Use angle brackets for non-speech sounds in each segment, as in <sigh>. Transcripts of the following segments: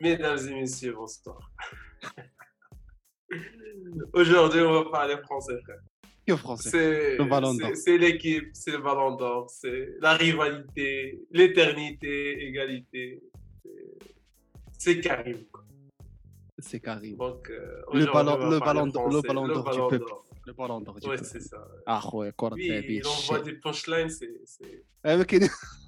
Mesdames et messieurs, bonsoir. <laughs> Aujourd'hui, on va parler français, frère. Que français C'est le ballon d'or. C'est l'équipe, c'est le ballon d'or, c'est la rivalité, l'éternité, égalité. C'est Karim. C'est Karim. Donc, euh, le ballon, le ballon d'or, le ballon d'or du peuple. Le ballon d'or du peuple. Ouais, c'est ça. Ah ouais, quoi, Ils envoient des punchlines, c'est. Eh, <laughs>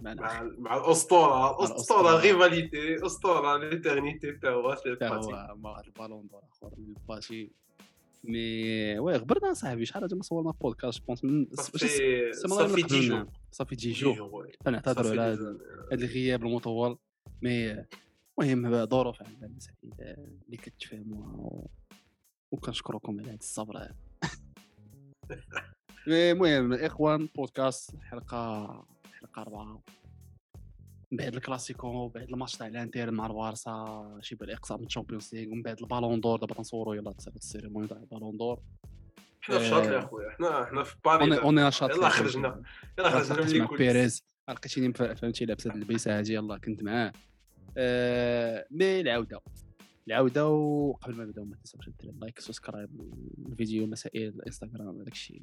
مع الأسطورة. الأسطورة ريفاليتي أسطورة ليترنيتي تا هو حتى الباتي هو البالون دور آخر الباشي مي وي غبرنا صاحبي شحال هذا ما صورنا بودكاست جوبونس من صافي من صافي غير دي نقدروا جو صافي تجي جو نعتذروا على هذا الغياب المطول. مي المهم ظروف عندنا المسائل اللي كتفهموها. وكنشكركم على هذا الصبر. <laughs> مي المهم الاخوان بودكاست حلقة حلقه اربعه من بعد الكلاسيكو بعد الماتش تاع الانتر مع البارسا شي بال إقصاء من الشامبيونز ليغ ومن بعد البالون دور دابا تنصوروا يلاه تصيفط السيريموني تاع البالون دور. حنا في شاطئ اخويا حنا حنا في باري اوني دابا. اوني شاط يلا خرجنا. يلا خرجنا من مع. بيريز. لقيتيني فهمتي لابس هاد اللبسه هادي يلاه كنت معاه. آه، مي العودة. العودة وقبل ما نبداو ما تنساوش دير لايك سبسكرايب الفيديو مسائل الإنستغرام هذاك الشيء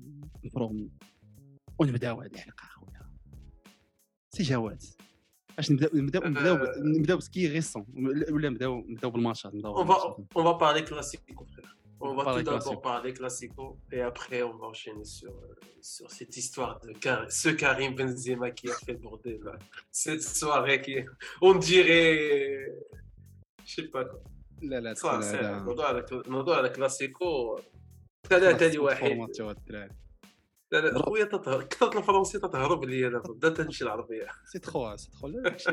بروم ونبداو هذه الحلقة اخويا سي جواد اش نبداو نبداو نبداو آه. نبداو بسكي ريسون ولا نبداو نبداو بالماتشات نبداو On va, on va parler classico, frère. On va Parler tout d'abord classico. parler classico et après on va enchaîner sur, euh, sur cette histoire de Kar- ce Karim Benzema qui a fait le bordel. là. Cette soirée qui est- on dirait. Je sais pas quoi. لا لا Ça, تدخل c'est- هذا الموضوع على الموضوع على كلاسيكو ثلاثة لواحد فورماتيو هاد الدراري لا لا خويا تطهر. كثرة الفرنسي تتهرب لي دابا بدأت تمشي العربية. سي تخوا سي تخوا لا داكشي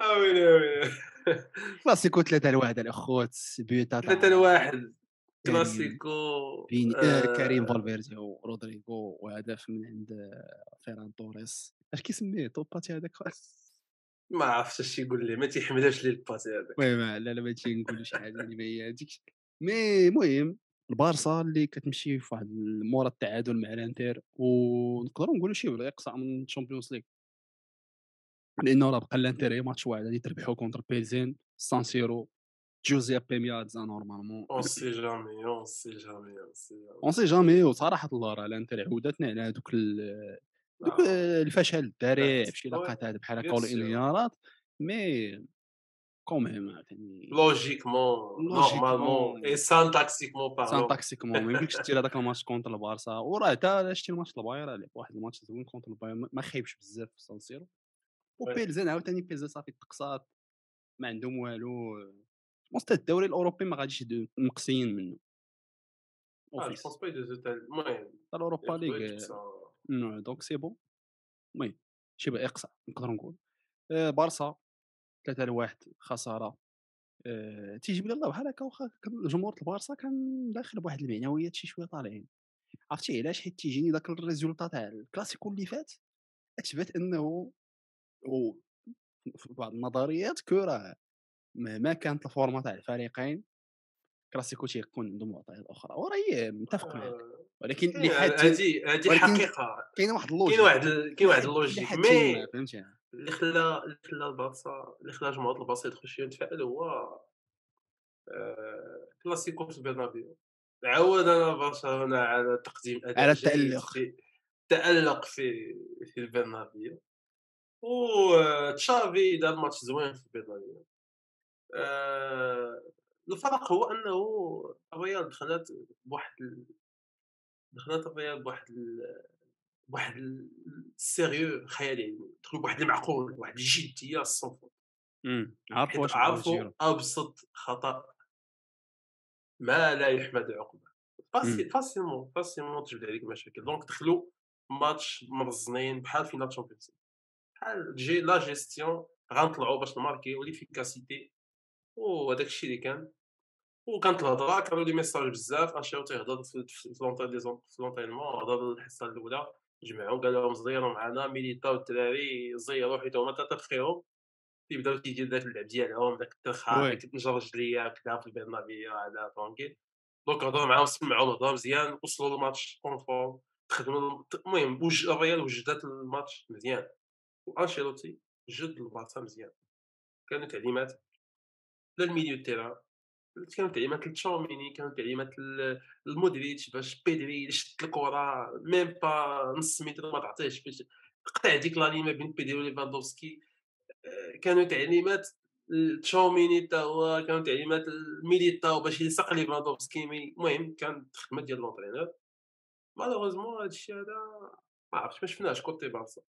آه ويلي آه ويلي كلاسيكو 3 لواحد الاخوات بيوتا ثلاثة لواحد. كلاسيكو بين آه آه، كريم فالفيردي ورودريغو وهدف من عند آه، فيران توريس. اش كيسميه؟ توباتي هذاك؟ ما عرفتش اش يقول لي ما تيحملهاش لي الباسي هذاك. المهم لا لا ما شي حاجة اللي ما هي هذيك مي المهم البارسا اللي كتمشي في واحد مورا التعادل مع الانتر ونقدروا نقولوا شي ولا اقصاء من الشامبيونز ليغ لأنه راه بقى الانتر هي ماتش واحد غادي تربحوا كونتر بيلزين سان سيرو جوزيبي ميازا نورمالمون اون سي جامي اون سي جامي اون سي جامي وصراحة الله راه الانتر عودتنا على هذوك. الفشل الذريع بشي هذا بحال هكا bien ولا sûr. انهيارات مي كوميم عاوتاني لوجيكمون نورمالمون اي سانتاكسيكمون سان بارلون تاكسيكمون ما يمكنش دير هذاك الماتش كونتر البارسا وراه حتى شتي الماتش البايرن لعب واحد الماتش زوين كونتر البايرن ما خايبش بزاف في سان سيرو وي. وبيلزن عاوتاني بيلزن صافي تقصات ما عندهم والو حتى الدوري الاوروبي ما غاديش مقصيين منه المهم الاوروبا ليغ دونك سي بون المهم شبه اقصاء نقدر نقول بارسا 3 لواحد خسارة. آه، تيجي بلا الله بحال هكا واخا جمهور البارسا كان داخل بواحد المعنويات شي شوية طالعين. عرفتي علاش؟ حيت تيجيني داك الريزولتا تاع الكلاسيكو اللي فات أثبت إنه و في بعض النظريات كو راه مهما كانت الفورما تاع الفريقين. كلاسيكو تيكون عندهم معطيات أخرى وراهي متفق معك ولكن اللي حد هادي هادي ولكن حقيقة. كاين واحد اللوجيك كاين واحد كاين واحد اللوجيك مي فهمتي؟ اللي خلى اللي خلى البارسا اللي خلى جمهور البارسا يدخل شوية يتفائل هو آه، كلاسيكو في البرنابيو عود أنا برشلونة على تقديم أداء على جيد التألق. في تألق في في البرنابيو وتشافي دار ماتش زوين في البرنابيو آه، الفرق هو أنه الريال دخلت بواحد ال... دخلت الريال بواحد ال... بواحد السيريو خيالي علمي دخلوا بواحد المعقول واحد الجدية الصنف. إمم عارف حيت واش عرفوا أبسط خطأ ما لا يحمد عقبة. فاسي فاسيلمون فاسيلمون تجبد عليك مشاكل دونك دخلوا ماتش مرزنين بحال فينال تشامبيونز بحال جي لا جيستيون غنطلعوا باش نماركيو ليفيكاسيتي وهداك الشيء اللي كان. وكانت الهضره كانوا لي ميساج بزاف. انشيلوتي هضر في لونترينمون هضر الحصة الأولى. جمعهم قال لهم زيروا معنا ميليتا والدراري زيروا حيت هما ثلاثة فخيهم يبداو تيدير داك اللعب ديالهم داك الترخاء ديك نجرج ليا كذا في البرنابيو هذا ترونكيل دونك هضر معاهم سمعوا الهضره مزيان وصلوا للماتش كونفورم خدموا المهم وج الريال وجدات الماتش مزيان. وأنشيلوتي جد البارسا مزيان. كانوا تعليمات. لا ال milieu terrain كانوا تعليمات لتشاوميني كانوا تعليمات لمودريتش باش بيدري يشد الكرة même pas نص متر ما تعطيهش باش قطع ديك لا ما بين بيدري وليفاندوفسكي. آه، كانوا تعليمات تشاوميني حتى هو كانوا تعليمات ميليتاو باش يلصق ليفاندوفسكي. المهم كانت خدمه ديال l'entraîneur. malheureusement هادشي هذا ما عرفتش ما شفناهش côté بارسا.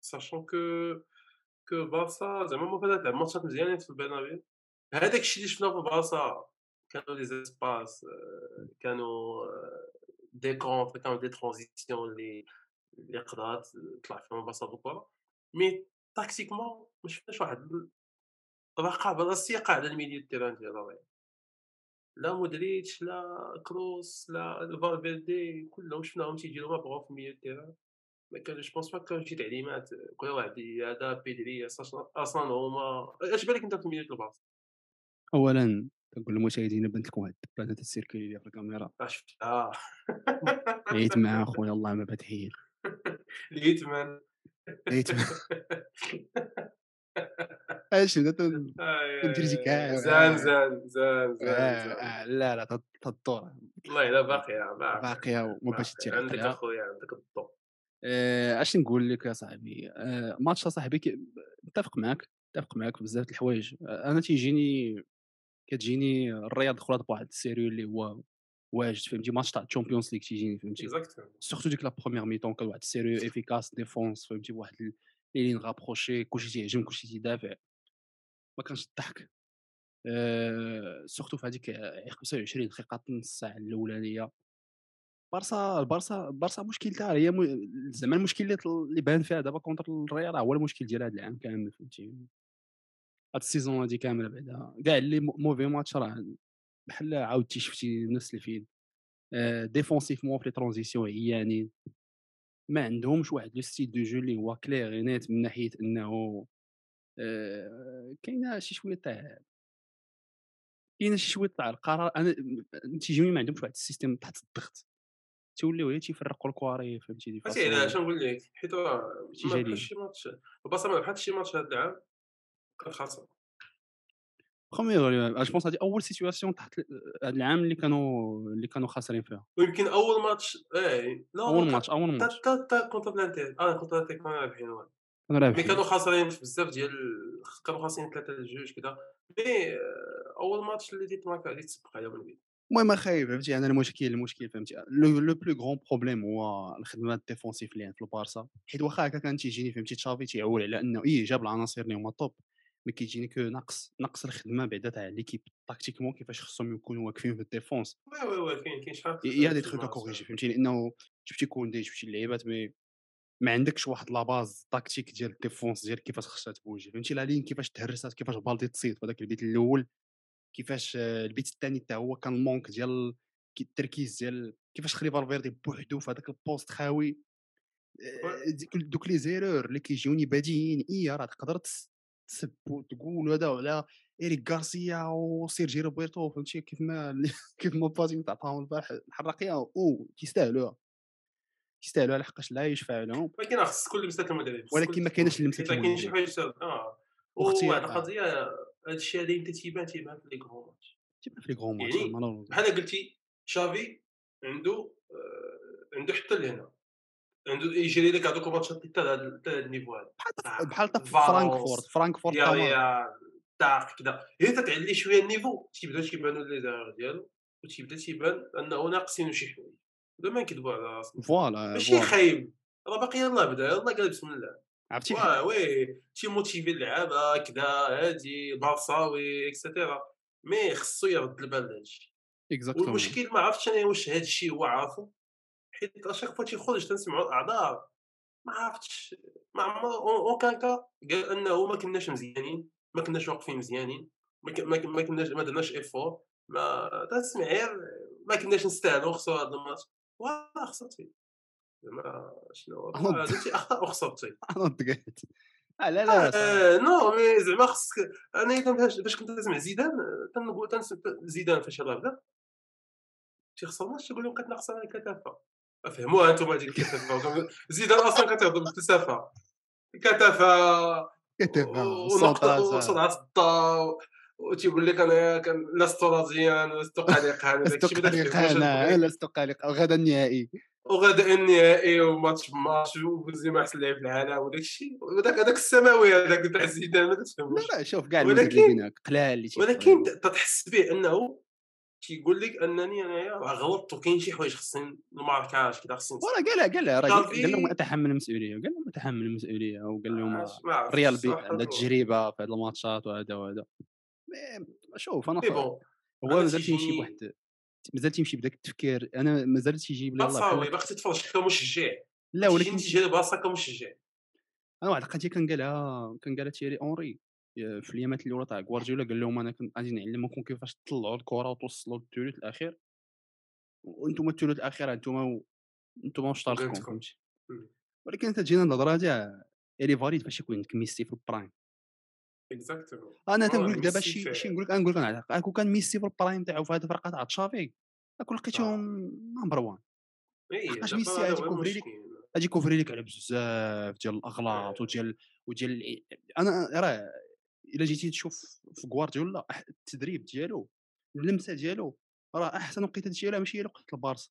sachant que que بارسا زعما ما بدات تلعب ماتشات مزيانين في البرنابيو. هذاك الشيء اللي شفناه في بارسا كانوا les espaces كانوا des contres كانوا des transitions اللي اللي قدرات طلع فيهم بارسا بالكره mais tactiquement ما شفناش واحد الرقابه راسيه على ال milieu terrain ديال الريال لا مودريتش لا كروس لا فالفيردي كلهم شفناهم تيجيو ما بغاو في ال milieu terrain ما كان je pense pas كان شي تعليمات كل واحد هذا بيدري أصلا هما. اش بالك أنت في ديال البارسا اولا كنقول للمشاهدين بنت لكم واحد الدبانه تسيركلي لي في الكاميرا آه. عيت مع <laughs> خويا الله ما بتحيل اليتمان اليتمان اش تمشي كاع زان زان زان زان آه، لا لا تدور والله الا باقية باقية وما باش تشي عندك أخويا عندك الضوء آه، اش نقول لك يا صاحبي؟ آه، ماتش صاحبي متفق معك متفق معك بزاف الحوايج. أنا تيجيني كتجيني الرياض دخلت بواحد ال sérieux اللي هو واجد فهمتي؟ ماتش تاع الشامبيونز ليغ تيجيني فهمتي؟ surtout ديك la première mi-temps كان واحد ال sérieux efficace défense فهمتي؟ بواحد les lignes rapprochées كلشي تيهجم كلشي تيدافع. ما كانش الضحك أه surtout في هذيك 25 دقيقة نص ساعة الأولانية. بارسا البارسا بارسا مشكلتها هي زعما المشكل اللي بان فيها دابا contre الريال هو المشكل ديال هذا العام كامل فهمتي؟ هاد ال saison هادي كاملة بعدا. كاع اللي mauvais match راه بحال عاودتي شفتي نفس الفيلم. défensivement في les transitions عيانين. ما عندهمش واحد le style de jeu اللي هو clair net من ناحية إنه كاينة شي شوية تاع كاينة شي شوية تاع القرار. أنا تيجيوني ما عندهمش واحد ال système تحت الضغط. تيوليو غير تيفرقوا الكواري فهمتي façon علاش نقول لك؟ حيت راه ما بحال شي ماتش البصرة ما بحال شي ماتش هذا العام. خاسر première je pense هذه اول situation تحت هذا العام اللي كانوا اللي كانوا خاسرين فيها ويمكن اول ماتش إيه اول ماتش اول ماتش تا تا contre l'Inter آه contre l'Inter كانوا رابحين مي كانوا خاسرين بزاف ديال كانوا خاسرين ثلاثة لجوج كذا mais اول ماتش اللي ديت ماركا اللي تسبق عليهم البيت المهم اخاي فهمتي أنا المشكل المشكل فهمتي le plus grand problème هو الخدمه ال défensif اللي في البارسا حيت واخا هكا كان تيجيني فهمتي تشافي تيعول على انه إيه جاب العناصر اللي هما top mais كيجيني que نقص نقص الخدمة بعدا تاع l'équipe. tactiquement كيفاش خصهم يكونوا واقفين في ال défense. oui oui oui كاين كاين شحال يا دي تخوك كوريجي فهمتي لأنه شفتي كوندي شفتي اللعيبات mais ما عندكش واحد la base tactique ديال ال défense ديال كيفاش خصها تبوجي فهمتي؟ la ligne كيفاش تهرسات كيفاش بالدي تصيد في هذاك البيت الأول كيفاش البيت الثاني حتى هو كان ال manque ديال التركيز ديال كيفاش خلي فالفيردي بوحدو في هذاك ال poste خاوي. donc les erreurs اللي كيجيوني باديين اي راه تقدر تسب وتقول هذا على إيريك غارسيا وسيرجي روبرتو فهمتي؟ كيف ما <laughs> كيف ما بازي تعطاهم البارح الحراقية أو تيستاهلوها يستاهلوا لحقاش لا يشفع لهم ولكن خص كل مسات المدرب ولكن ما كاينش اللي مسات كاين شي حاجة آه. واحد القضية هذا الشيء هذا يمكن تيبان تيبان في لي كرون ماتش تيبان في لي كرون ماتش يعني بحال قلتي شافي عنده آه عنده حتى لهنا. يجري لك هذوك الماتشات حتى لهذا ال niveau هذا بحال فرانكفورت فرانكفورت يا تاع كذا هي تتعلي شوية ال niveau تيبدا تيبانوا les erreurs ديالو وتيبدا تيبان انه ناقصين شي حوايج هذا ما نكذبوا على راسنا voilà ماشي خايب راه باقي يلاه بدا يلاه قال بسم الله عرفتي واه oui تيموتيفي اللعابه كذا هادي بارساوي et cetera mais خصو يرد البال لهذا الشيء والمشكل ما عرفتش أنا واش هذا الشيء هو عارفو حيت à chaque fois تيخرج تنسمعوا الأعذار. ما عرفتش ما عمر اون كان قال أنه ما كناش مزيانين ما كناش واقفين مزيانين ما كناش ما درناش effort ما تسمع غير ما كناش نستاهلوا نخسروا هذا الماتش. واه خسرتي. زعما شنو درتي أخطاء وخسرتي. <laughs> لا لا آه non mais زعما خصك أنا فاش كنت نسمع زيدان تنقول زيدان فاش يلاه بدأ. تيخسر ماتش تقول لهم على الكثافه فهموها أنتم هذيك الكثافه زيدان أصلا كتهضر بالفلسفه كثافه كثافه وسرعه الضوء وتيقول لك أنا كان لست راضيا لست قلقا لست قلقا لست قلقا غدا النهائي. وغدا النهائي وماتش ماتش وبنزيما احسن لاعب في العالم وداك الشيء. هذاك السماوي هذاك تاع زيدان ما كتفهموش لا لا شوف كاع ولكن قلال ولكن تحس به أنه تيقول لك أنني أنايا غلطت وكاين شي حوايج خصني ما عرفتش كذا خصني ولا قال قال راه قال لهم أتحمل المسؤولية قال لهم أتحمل المسؤولية وقال لهم ريال بي عندها تجربة في هذه الماتشات وهذا وهذا. شوف أنا هو مازال تيمشي بواحد مازال تيمشي بداك التفكير أنا مازال تيجيب لي الله صافي باقي تتفرج كمشجع لا ولكن تيجي براسك كمشجع أنا واحد القضية كان قالها كان قالها تيري اونري في الأيامات الاولى تاع غوارديولا قال لهم أنا غادي نعلمكم كيفاش تطلعوا الكرة وتوصلوا للثلث الأخير. وأنتم الثلث الأخير أنتم أنتم واش طارقكم فهمتي؟ ولكن تجينا الهضره تاع elle est valide فاش يكون عندك ميسي في ال prime. exactement أنا تنقول لك دابا شي شي نقول لك نقول لك كون كان ميسي في ال prime تاعو في هذه الفرقه تاع تشافي كون لقيتهم number 1 لحقاش ميسي غادي يكوفري لك غادي يكوفري لك على بزاف ديال الأغلاط وديال وديال أنا راه إلا جيتي تشوف في غوارديولا التدريب ديالو اللمسة ديالو راه أحسن وقيته ديالها ماشي هي وقت البارسا.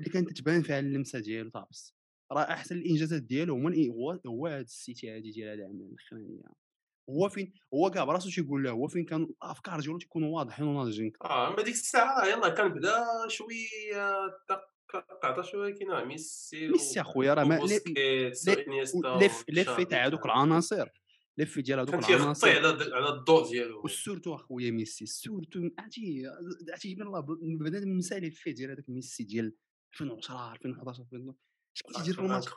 اللي كانت تبان فيها اللمسة ديالو تاع راه أحسن الإنجازات ديالو هو هو هذا السيتي هذه ديال هذا العام الاخرانيه هو فين هو كاع براسو تيقول له هو فين كان الأفكار ديالو تيكونوا واضحين وناضجين آه أما ديك الساعة يلاه كان بدا شوية عطا شوية كاين ميسي ميسي أخويا راه ما لف لف تاع هذوك العناصر. لف ديال هذوك العناصر على على الدور ديالو. و surtout اخويا ميسي surtout عرفتي؟ عرفتي الله بنادم مثالي في ديال هذاك ميسي ديال 2010 2011 2012 اش كنتي دير في الماتش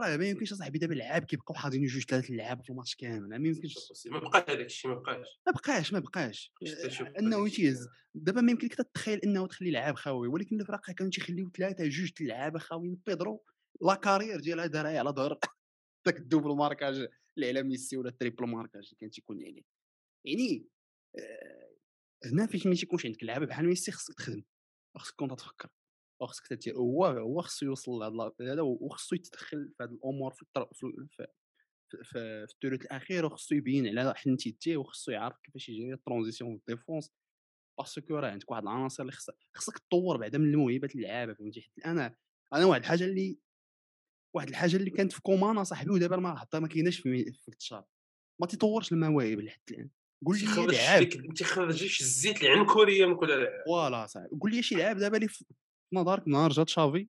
راه ما يمكنش أصاحبي دابا اللعاب كيبقاو حاضرين جوج ثلاث لعاب في الماتش كامل ما يمكنش. ما بقاش هذاك الشيء ما بقاش. ما بقاش ما بقاش. أنه يتيز. دابا ما يمكنك تتخيل أنه تخلي لعاب خاوي ولكن الفرق كانوا تيخليو ثلاثة جوج لعابه خاويين. بيدرو la carrière ديالها دارها على ظهر. <laughs> ذاك ال double marquage. على ميسي ولا ال triple marquage اللي كان تيكون يعني. يعني آه هنا فاش ما تيكونش عندك لعابه بحال ميسي خصك تخدم خصك تكون تفكر وخصك تدير هو هو خصو يوصل لهذا وخصو يتدخل في هذه الأمور في في, في, في, الثلث الأخير وخصو يبين على حنتيتيه وخصو يعرف كيفاش يجري ال transition في ال défense. باسكو راه عندك واحد العناصر اللي خصك خصك تطور بعدا من الموهبة اللعابه فهمتي؟ حيت أنا أنا واحد الحاجة اللي واحد الحاجة اللي كانت في كومان صاحبي ودابا ما حتى ما كايناش في في التشار ما تيطورش المواهب لحد الآن. قول لي لعاب ما تيخرجش الزيت العنكوريه من كل لعاب فوالا صاحبي. قول لي شي لعاب دابا اللي نظرك نهار جا تشافي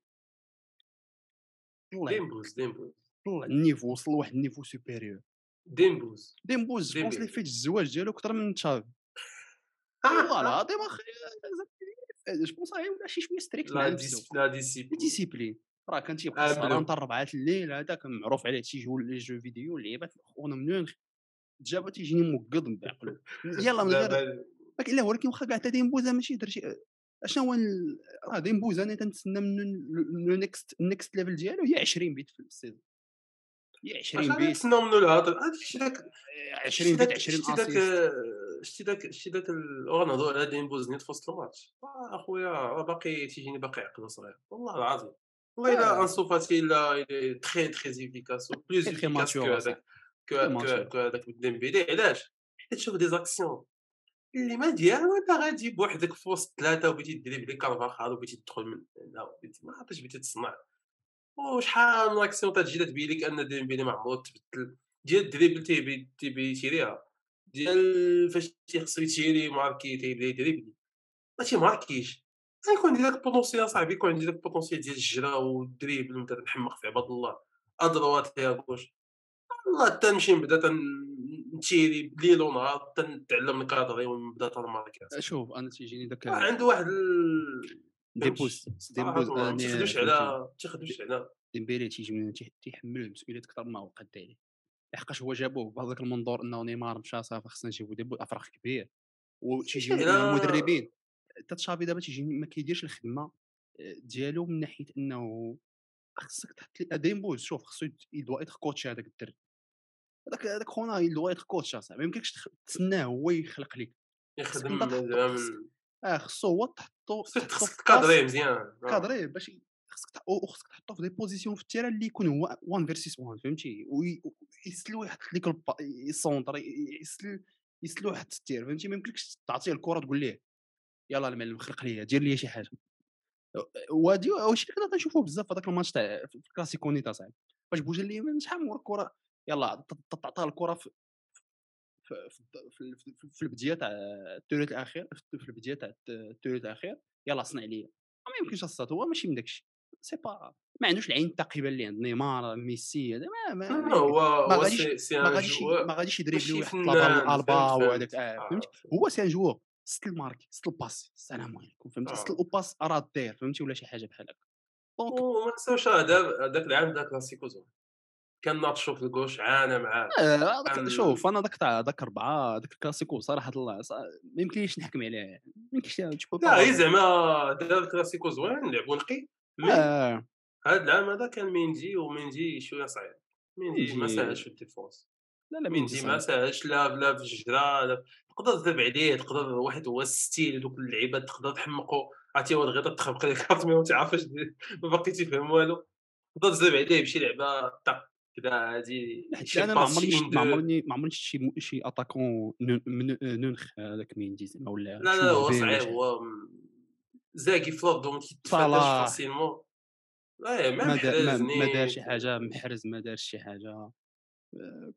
ديمبوز ديمبوز طلع النيفو وصل لواحد النيفو سوبيريور ديمبوز ديمبوز جو لي فيت الزواج ديالو أكثر من تشافي والله العظيم أخي je pense ولا شي شوية strict la discipline راه كان تيبقى سهران حتى الربعات الليل هذاك معروف عليه تيجيو les jeux vidéo اللعيبات خونا منين جابو تيجيني موقض بعقلو يلا من <laughs> غير الا ولكن واخا كاع حتى ديمبوزا ماشي درت شي أشنو هو راه ديمبوز أنا تنتسنى منه ال next ال next level ديالو هي 20 buts في ال saison هي 20 buts تنتسنى منه الهضر؟ الشيء داك 20 buts 20 شتي داك شتي داك شتي داك غنهضروا على ديمبوز نيت في وسط الماتش آه، أخويا راه باقي تيجيني باقي عقل صغير. والله العظيم. والله الا أنسو فاتي الا très très efficace plus efficace que هذاك كو هذاك ديمبيلي علاش حيت تشوف des actions اللي ما ديالها انت غادي بوحدك في وسط ثلاثة وبغيتي تدريبلي كارفاخال وبغيتي تدخل من هنا ما عرفتش بغيتي تصنع وشحال من اكسيون تجي تبين لك ان ديمبيلي ما عمرو تبدل ديال ال dribble تيبي تيبي يتيريها ديال فاش تيخصو يتيري ما عرف كي تيبدا يدريبلي ما تيماركيش يكون عندي داك ال potentiel صاحبي يكون عندي داك ال potentiel ديال الجرا وال dribble ونبدا نحمق في عباد الله à droite à gauche والله حتى نمشي نبدا تنتيري ليل ونهار تنتعلم الكادري ونبدا تنماركات شوف أنا تيجيني داك عنده واحد دي بوست دي بوست ما تيخدمش على تيخدمش على ديمبيلي تيجي من تيحمّلوه المسؤوليات أكثر مما هو قاد عليه، لحقاش هو جابوه بهذاك المنظور أنه نيمار مشى صافي خصنا نجيبو دابا أفريق كبير، وتيجيو المدربين تشافي دابا تيجي ما كيديرش الخدمة آه، ديالو من ناحية أنه خصك تحط لي ديمبوز شوف خصو يدوا يتر كوتشي هذاك الدري. هذاك هذاك خونا يدوا يتر كوتش أصاحبي ما يمكنكش تسناه هو يخلق لك يخدم آه خصو هو تحطو خصك تكادريه مزيان آه. كادريه باش خصك وخصك تحطو في des positions في ال terrain اللي يكون هو 1 versus 1 فهمتي؟ ويسلو يحط لك ال centre يسل يسلو يحط ال tir فهمتي؟ ما يمكنكش تعطيه الكرة تقول ليه. يلا المعلم خلق لي دير لي شي حاجة. وهادي واش اللي كنا كنشوفوه بزاف هذاك الماتش تاع في الكلاسيكو نيت أصاحبي. فاش بوجا شحال من الكرة يلا تعطى الكره في في, في, في البداية تاع الثلث الأخير في البداية تاع الثلث الأخير يلا صنع لي ما يمكنش اصاط هو ماشي من داكشي. c'est pas ما عندوش العين الثاقبه اللي عند نيمار ميسي هذا ما ما ما هو ما غاديش ما غاديش ما غاديش يدريبلي ويحط la balle وهذاك آه، فهمتي آه، هو c'est un joueur soit ال marque soit ال passe السلام عليكم فهمتي؟ soit ال passe راه داير فهمتي؟ ولا شي حاجة بحال هكا donc وما نساوش هذاك العام ذاك كلاسيكو زوين. كان ناتشو في ال gauche عانى معاه آه. شوف أنا داك تاع داك أربعة داك الكلاسيكو صراحة الله ما يمكنليش نحكم عليه ما يمكنش لا هي زعما دار الكلاسيكو زوين لعبوا نقي آه. هذا العام هذا كان ميندي وميندي شوية صعيب. ميندي ما ساهلش في ال défense. لا لا ميندي ما ساهلش لا لا في الجرا تقدر تتبع عليه تقدر واحد هو style دوك اللعيبه تقدر تحمقو. عرفتي هو الغيطة تخبق لك كارت ما تعرفش ما باقي تفهم والو. تقدر تزرب عليه بشي لعبة طق كذا هادي أنا ما عمرني ما عمرني ما عمرني شي شي أتاكون نونخ هذاك ميندي زعما ولا لا لا هو صعيب هو زاكي فلوب دونك يتفاداش فاسيلمون. ما ما دار شي حاجة محرز ما دارش شي حاجة.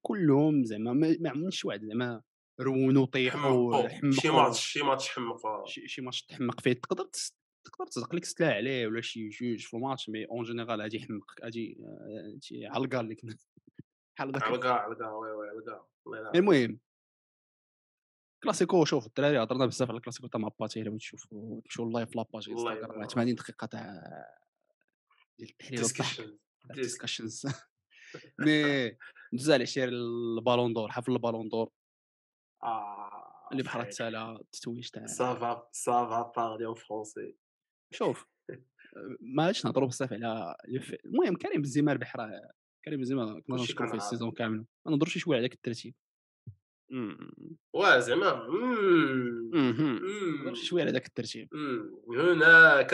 كلهم زعما ما عمرنيش واحد زعما رونو طيحوا شي ماتش شي ماتش حمق شي ماتش تحمق فيه تقدر تقدر تزق لك سلاح عليه ولا شي جوج في الماتش mais en général غادي يحمقك غادي علقه اللي كنا بحال داك علقه علقه oui oui علقه المهم. كلاسيكو شوف الدراري هضرنا بزاف على الكلاسيكو تاع ماباتي الا تشوفوا تمشيو live la page انستغرام 80 دقيقة تاع ديال التحليل discussions <laughs> mais ندوز على شي le ballon d'or حفل le ballon d'or. آه اللي بحال تسالى التتويج تاع. ça va ça va parler en français شوف ما غاديش نهضروا بزاف على المهم كريم بنزيما ربح راه كريم بنزيما كنا نشكروا فيه ال saison كامل. ما نهضروش شوية على داك الترتيب واه زعما شوية على داك الترتيب. هناك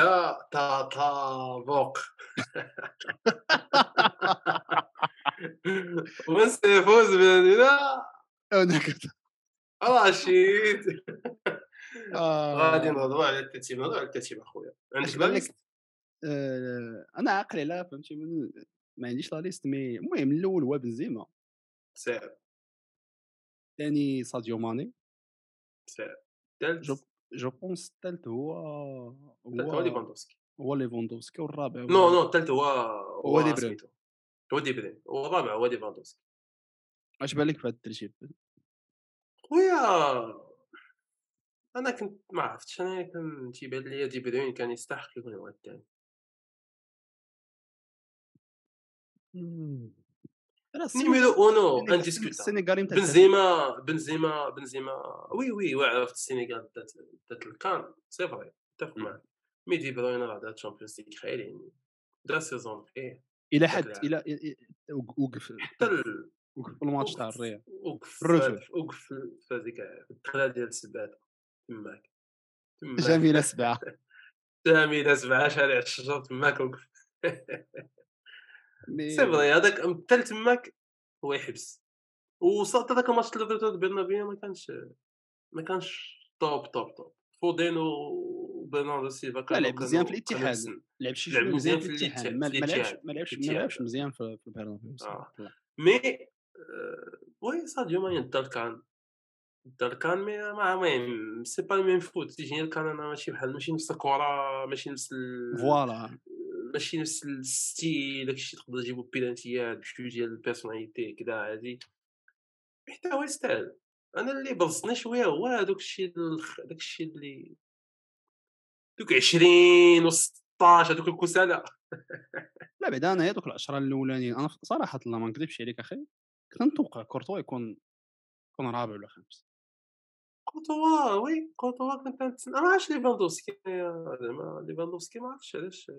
تطابق <laughs> من سيفوز بنا هناك رشيد غادي نهضروا على الترتيب نهضروا على الترتيب أخويا. عندك بالك أنا عاقل عليها فهمتي ما عنديش la liste mais المهم الأول هو بنزيما. سير ثاني ساديو ماني. سير الثالث je pense الثالث هو هو ليفاندوفسكي. هو ليفاندوفسكي والرابع non non الثالث هو هو دي بروين هو دي بروين والرابع هو ليفاندوفسكي اش بالك في هذا الترتيب خويا! أنا كنت ما عرفتش أنا كان تيبان ليا دي بروين كان يستحق يكون هو الثاني numéro uno السنغالي بنزيما بنزيما بنزيما. oui oui وعرفت السنغال دات الكان. c'est vrai اتفق معك mais دي بروين راه دات Champions League خايلين la saison إيه إلى حد إلى وقف حتى وقف الماتش تاع الريال. وقف وقف في هذيك الدخله ديال السبعة تماك. جميلة سبعة. <laughs> جميلة سبعة شارع الشجر تماك وقف. c'est vrai هذاك مثل تماك هو يحبس. وصلت هذاك الماتش اللي برنابيو ما كانش ما كانش top top top فودين وبرناردو سيلفا كان لعب مزيان في الاتحاد لعب شي لعب مزيان في الاتحاد ما لعبش ما لعبش ما لعبش مزيان في البرنابيو mais oui ساديو ماني الدار كان الدار كان mais ما المهم c'est pas même foot. تيجيني الكان أنا ماشي بحال ماشي نفس الكره ماشي نفس voilà. ماشي نفس ال style داكشي تقدر تجيبو بيلانتيات بجوج ديال ال personnalité كذا هادي حتى هو يستاهل. أنا اللي بلصني شوية هو هذوك الشيء داك الشيء اللي دوك 20 وسط 16 هذوك الكسالى لا بعدا أنا هذوك العشره الأولانيين أنا صراحة الله ما نكذبش عليك أخي. كنت نتوقع كورتوا يكون يكون رابع ولا خامس. كورتوا oui كورتوا كنت نتسنى. ما عرفتش ليفاندوفسكي زعما ليفاندوفسكي ما عرفتش علاش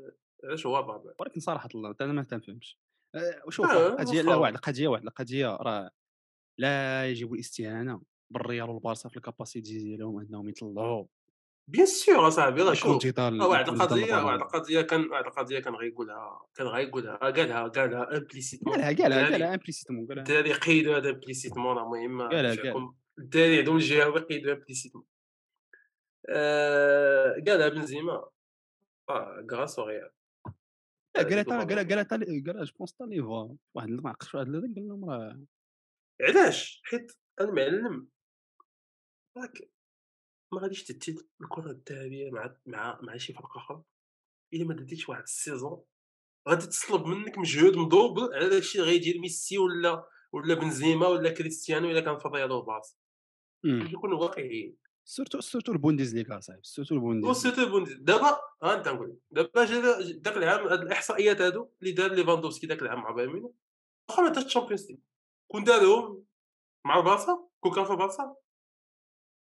علاش هو الرابع ولكن صراحة الله أنا ما تنفهمش أه، شوف القضية لا واحد القضية واحد القضية راه لا يجب الاستهانة بالريال والبارسا في ال capacité ديالهم أنهم يطلعوا. bien sûr اصاحبي راه شوف واحد القضية واحد القضية كان واحد القضية كان غيقولها كان غيقولها قالها قالها implicitement قالها قالها قالها implicitement قالها الدراري قيدوا هذا implicitement راه المهم الدراري عندهم الجهه يقيدوا implicitement قالها بنزيما grâce ريال قالها قالها قالها قالها je pense تا ليفا واحد ما عقلتش واحد قال لهم راه علاش حيت المعلم راك ما غاديش تدي الكرة الذهبية مع مع مع شي فرقة أخرى؟ إلا ما ديتيش واحد ال saison غادي تطلب منك مجهود مضوبل على داكشي اللي غيدير ميسي ولا ولا بنزيما ولا كريستيانو إلا كان في الريال وبارسا نكونوا واقعيين. surtout surtout البونديزليغا صاحبي surtout البونديز surtout البونديز دابا ها أنت نقول دابا جا داك العام هاد الإحصائيات هادو اللي دار ليفاندوفسكي داك العام مع بايرن ميونخ واخا ما دارش ال Champions League. كون دارهم مع البارسا كون كان في البارسا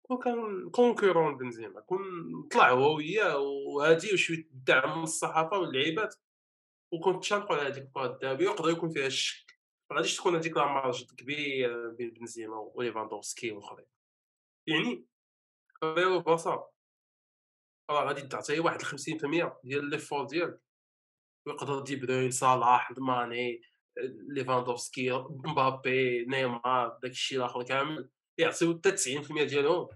كون كان concurrent بنزيما كون طلع هو وياه وهادي وشوية الدعم من الصحافة واللعيبات وكنت تشاركوا على هذيك الكره الذهبيه ويقدر يكون فيها الشك. ما غاديش تكون هذيك marge كبير بين بنزيما وليفاندوفسكي والاخرين يعني ريال بلاصه راه غادي تعطيه واحد 50% ديال l'effort ديالك. ويقدر دي بروين صلاح ماني ليفاندوفسكي مبابي نيمار داكشي الآخر كامل. يعطيو حتى 90% ديالهم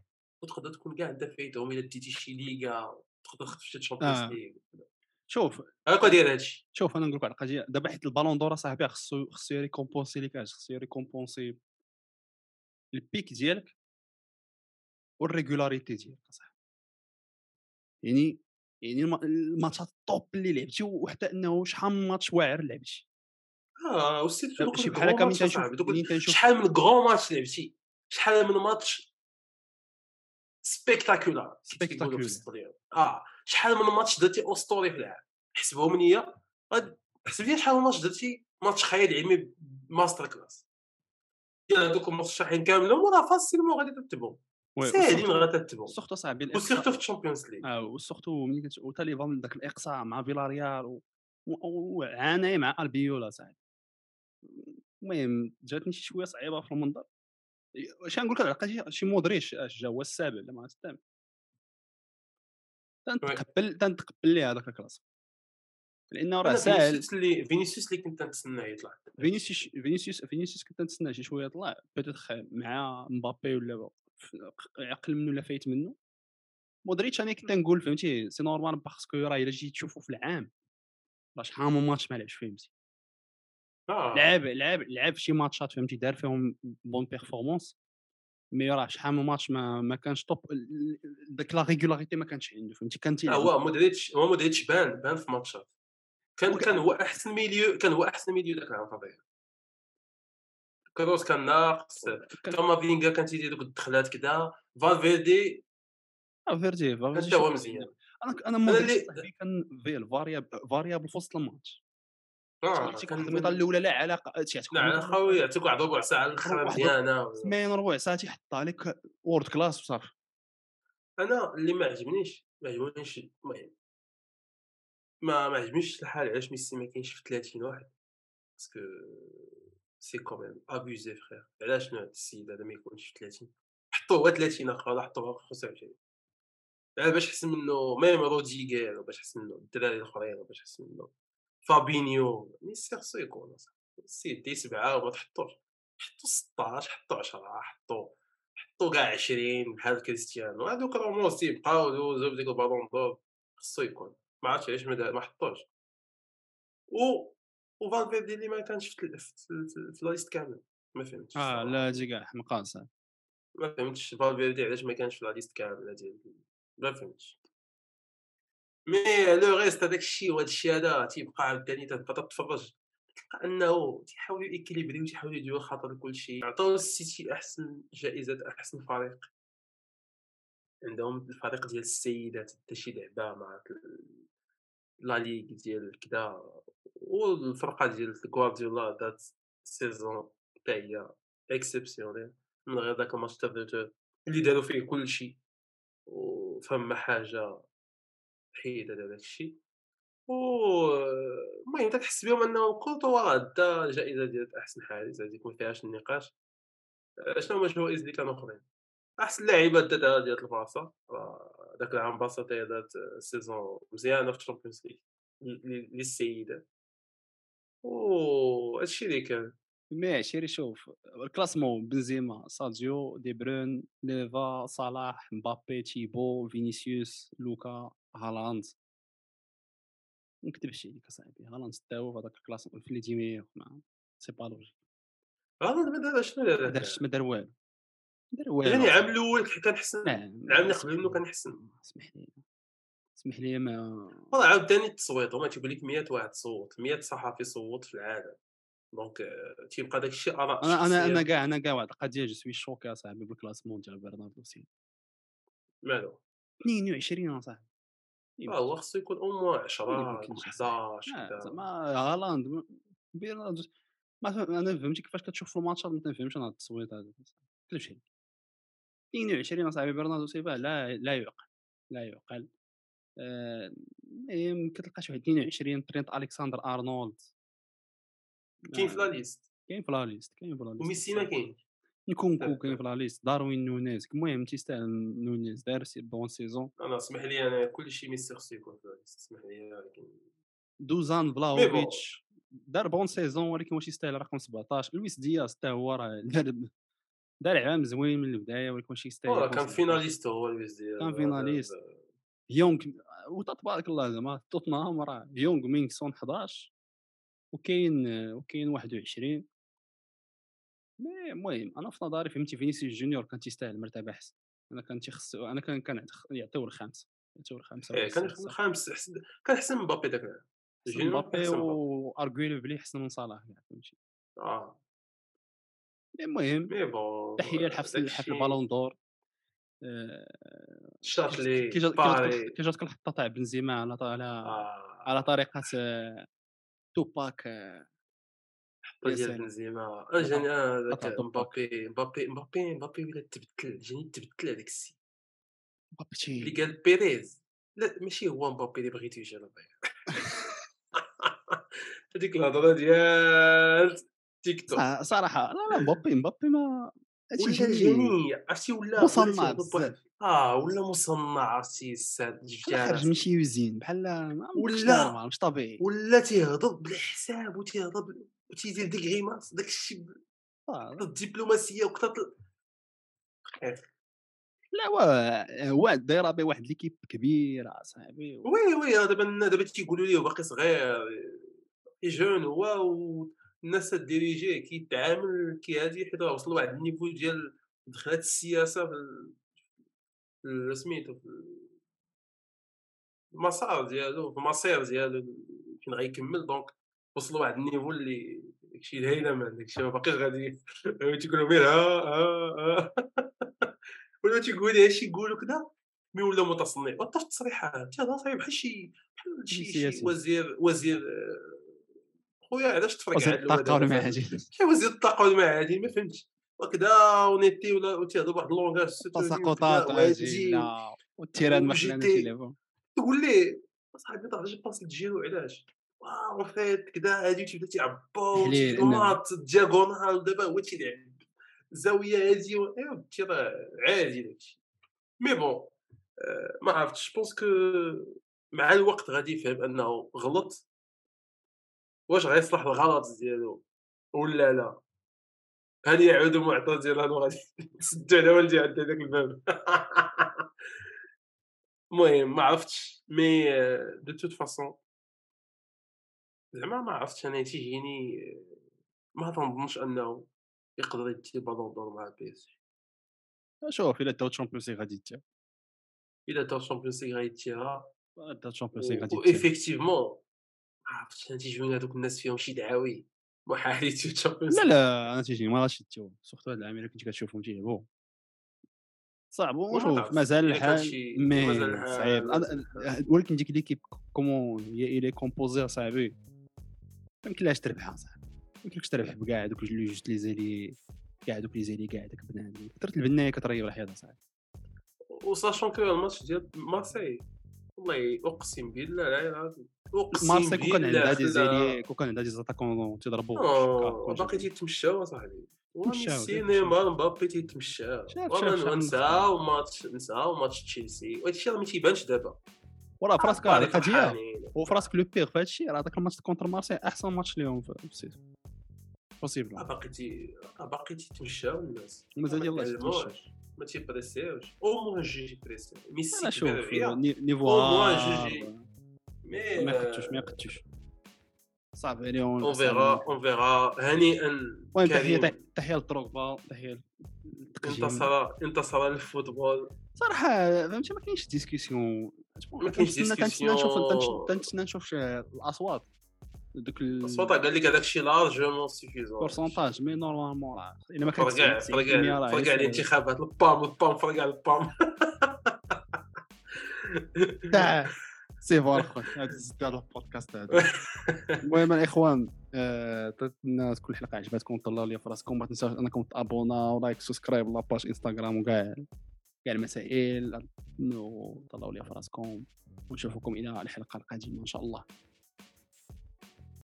وتقدر تكون كاع انت فايتهم الا ديتي شي ليغا تقدر تخطف شي Champions آه. League شوف هاكا داير هادشي شوف أنا نقول لك على القضية دابا حيت le ballon d'or صاحبي خصو خصو يrécompensي لك اش خصو يrécompensي ال pic ديالك وال régularité ديالك صاحبي. يعني يعني الماتشات ال top اللي لعبتي وحتى إنه شحال من ماتش واعر لعبتي. آه دوك شي بحال هكا تنشوف ملي تنشوف شحال من grand match لعبتي. شحال من ماتش spectaculaire spectaculaire. آه شحال من ماتش درتي أسطوري في العام حسبهم ليا حسب لي شحال من ماتش درتي ماتش خيال علمي masterclass. ديال هذوك المرشحين كاملين وراه facilement غادي تتبعهم. ساهلين غادي تتبعهم. surtout صاحبي و surtout في ال Champions League. آه و surtout ملي وتا ليفان داك الإقصاء مع فيلاريال وعاني مع ألبيولا صاحبي. المهم جاتني شي شوية صعيبة في المنظر. واش نقول لك القضية شي مودريتش اش جا هو السابع ما الثامن. تنتقبل تنتقبل ليه هذاك ال classe. لأنه راه ساهل فينيسيوس اللي فينيسيوس اللي كنت نتسناه يطلع. فينيسيوس فينيسيوس فينيسيوس كنت نتسناه شي شوية يطلع peut-être مع مبابي ولا عقل منه ولا فايت منه. مودريتش أنا كنت نقول فهمتي c'est normal parce que راه إلا جيت تشوفو في العام. راه شحال من ماتش ما لعبش فيه مزيان آه. لعب لعب لعب شي ماتشات فهمتي دار فيهم bonne performance mais راه شحال من ماتش ما ما كانش top داك la régularité ما كانش عنده فهمتي؟ كان تيلعب هو مودريتش هو مودريتش بان بان في ماتشات. كان كان هو أحسن milieu كان هو أحسن milieu ذاك العام طبيعي. كروس كان ناقص كامافينغا كان تيدير دوك الدخلات كذا فالفيردي فيردي فالفيردي حتى هو مزيان. أنا أنا مودريتش كان فاريابل في وسط الماتش. آه كان الميطه الأولى لا علاقة لا علاقه يعطيك واحد ربع ساعة الاخرى مزيانه سمين ربع ساعة تيحطها لك وورد كلاس وصافي. أنا اللي ما عجبنيش ما عجبنيش المهم ما ما عجبنيش الحال علاش ميسي ما كاينش في 30 واحد. باسكو سي كوميم ابوزي فخير علاش نوع السيد هذا ما يكونش في 30 حطوه هو 30 اخر حطوه 25 باش احسن منه même روديغير باش احسن منه الدراري الأخرين باش احسن منه. فابينيو ميسي خصو يكون سي دي سبعة وما تحطوش حطو 16 حطو 10 حطو حطو كاع 20 بحال كريستيانو. هادوك راموس يبقاو دوزو بديك ال Ballon d'Or خصو يكون. ما عرفتش علاش ما حطوش. و وفالفيردي اللي ما كانش في, la liste كامل. ما فهمتش آه لا هادي كاع حمقان ما فهمتش فالفيردي علاش ما كانش في la liste كامل ديال ما فهمتش. mais le reste هذاك الشيء وهذا الشيء هذا تيبقى عاوتاني تبقى تتفرج تلقى أنه تيحاولوا يéquilibrer يو تيحاولوا يديروا خاطر كل شيء عطاو السيتي أحسن جائزة أحسن فريق. عندهم الفريق ديال السيدات حتى شي لعبة مع la ligue ديال كذا والفرقة ديال غوارديولا دات saison حتى هي exceptionnelle من غير داك الماتش اللي داروا فيه كلشي. وفما حاجة وحيدة على داك الشيء. المهم تتحس بهم انهم كورتوا دا الجائزة ديال أحسن حارس هذيك ما فيهاش النقاش شنو هما الجوائز اللي كانوا أخرين؟ أحسن لاعبة داتها ديال البارسا داك العام بارسا دات saison مزيانة في ال Champions League للسيدات وهادشي اللي كان. mais عشيري شوف ال classement بنزيما ساديو دي برون ليفا صلاح مبابي تيبو فينيسيوس لوكا هالاند. ما نكذبش عليك اصاحبي هالاند تاو في هذاك ال classement في les dix c'est pas logique. هالاند ما دار شنو ما دارش ما دار والو. دار والو. يعني العام الأول كان حسن العام اللي قبل منه كان حسن اسمح لي. اسمح لي ما والله عاوتاني التصويت. هما تيقول لك 100 واحد صوت 100 صحفي صوت في العالم. donc آه، تيبقى داك الشيء آراء أنا أنا أنا كاع أنا كاع واحد القضية je suis choqué اصاحبي بال classement ديال برناردو سيلفا مالو؟ 22 اصاحبي آه هو خصو يكون au moins 10 11 كذا. زعما هالاند بيرناردو ما أنا فهمتي كيفاش كتشوف في الماتشات ما تنفهمش أنا التصويت هذا. كلشي. 22 اصاحبي برناردو سيلفا لا لا يعقل لا يعقل. المهم كتلقى شي واحد 22 ترينت الكسندر أرنولد. كاين في لا ليست كاين في لا ليست كاين في لا liste وميسي ما كاينش نكونكو كاين في la liste داروين نونيز المهم تيستاهل نونيز دار bonne saison أنا اسمح لي أنا كلشي ميسي خصو يكون في la liste اسمح لي ولكن دوزان فلاوفيتش دار bonne saison ولكن واش يستاهل رقم 17 لويس دياز حتى هو راه دار دار عام زوين من البدايه ولكن واش يستاهل كان finaliste هو لويس دياز كان finaliste يونغ وتبارك الله زعما توتنهام راه هيونغ مين سون 11 وكاين وكاين 21 mais المهم أنا في نظري فهمتي فينيسيوس جونيور كان تيستاهل مرتبه احسن أنا كان تيخص أنا كان كان يعطيوه الخامس يعطيوه الخامسه إيه كان الخامس كان احسن من مبابي داك مبابي وارغويلو بلي احسن من صلاح فهمتي آه المهم تحيه لحفل حفل ال Ballon d'Or شاتلي كي جاتك الحطه تاع بنزيما على على آه. على طريقه Tupac حطه ديال بنزيما جاني هذاك مبابي مبابي مبابي مبابي ولا تبدل جاني تبدل هذاك السي مبابي اللي قال بيريز. لا ماشي هو مبابي اللي بغيتو يجي <laughs> هذيك الهضرة ديال تيك توك. صراحة لا لا مبابي مبابي ما ولا جاني عرفتي ولا مصنع آه ولا مصنع عرفتي الساد خارج من شي يوزين بحال ولا مش طبيعي. ولا تيهضر بالحساب وتيهضر وتيدير ديك غيماس داك الشيء. الدبلوماسيه وكثر لا هو هو دايرة به واحد ليكيب كبيره صاحبي وي وي دابا دابا تيقولوا لي باقي صغير جون هو الناس الديريجي كيتعامل كيهادي حيت راه وصل لواحد النيفو ديال دخلات السياسة في سميتو في المسار ديالو في المصير ديالو فين غيكمل. دونك وصل لواحد النيفو اللي داكشي الهيله مان داكشي ما باقيش غادي <laughs> تيقول لهم ها ها <laughs> ولا تيقول هادشي يقولوا كذا مي ولا متصنع في التصريحات تيهضر صاحبي بحال شي بحال شي وزير وزير خويا علاش تفرق وزير الطاقة والمعادن شي <laughs> وزير الطاقة والمعادن ما فهمتش. وكذا ونيتي ولا تيهضر بواحد اللونغاج تساقطات والتيران ما خلانا التليفون تقول ليه صاحبي طاح جي باس للجيرو علاش؟ واو فيت كذا هادي تيبدا تيعبو مات diagonale دابا هو تيلعب الزاوية هادي ايوا راه عادي داكشي. mais bon ما عرفتش. pense que مع الوقت غادي يفهم أنه غلط. واش غيصلح الغلط ديالو؟ ولا لا؟ هل يعود معتذرا وغادي <laughs> نسدو على والدي عند هذاك الباب؟ <laughs> المهم ما عرفتش. mais de toute façon زعما ما عرفتش. أنا تيجيني ما تنظنش أنه يقدر يدي Ballon d'Or مع PSG شوف إلا داو Champions League غادي يديها. إلا داو Champions League غادي يديها داو Champions League غادي يديها. effectivement عرفتش أنا تيجوني هذوك الناس فيهم شي دعاوي محال <laughs> لا لا أنا تيجيني ما غاش يتيو surtout هاد العام الا كنتي كتشوفهم تيلعبوا صعب وشوف مازال الحال mais صعيب. ولكن ديك l'équipe comment هي الي composée صاحبي ما يمكنلهاش تربحها صاحبي ما يمكنلكش تربح بكاع دوك لي juste les ailiers كاع دوك les ailiers كاع داك بنادم. كثرت البناية كتريب الحيطه صاحبي و sachant que ال match ديال مارسي والله أقسم بالله لا العظيم أقسم مارسي كون كان عندها des ailiers كون كان عندها des attaquants تيضربوا باقي تيتمشاو اصاحبي السينما مبابي تيتمشى وأنا نساو ماتش نساو ماتش تشيلسي. وهادشي راه ما تيبانش دابا. وراه في راسك القضية وفي راسك le pire في هادشي راه داك ال match contre مارسي أحسن ماتش ليهم في ال saison possible باقي تي باقي تيتمشاو الناس. مازال يلاه ما تيبريسيوش au moins جوج يبريسيو ميسي أنا شوف niveau au moins جوج ما يقدوش ما يقدوش صعب عليهم on verra on verra هنيئا المهم تحيه تحيه لدروغبا تحيه انتصر انتصر للفوتبول صراحة فهمتي ما كاينش discussion ما كاينش discussion نشوف تنتسنى نشوف الاصوات دوك الاصوات قال لك هذاك الشيء largement سيفيزون pourcentage mais normalement راه الا ما كانش فرق على الانتخابات البام البام فرق على البام سي فوا خويا هذا البودكاست هذا المهم الاخوان الناس كل حلقه عجبتكم طلعوا لي في راسكم ما تنساوش انكم تابونا و like subscribe la page انستغرام وكاع كاع المسائل طلعوا لي في راسكم ونشوفكم إلى الحلقة القادمه ان شاء الله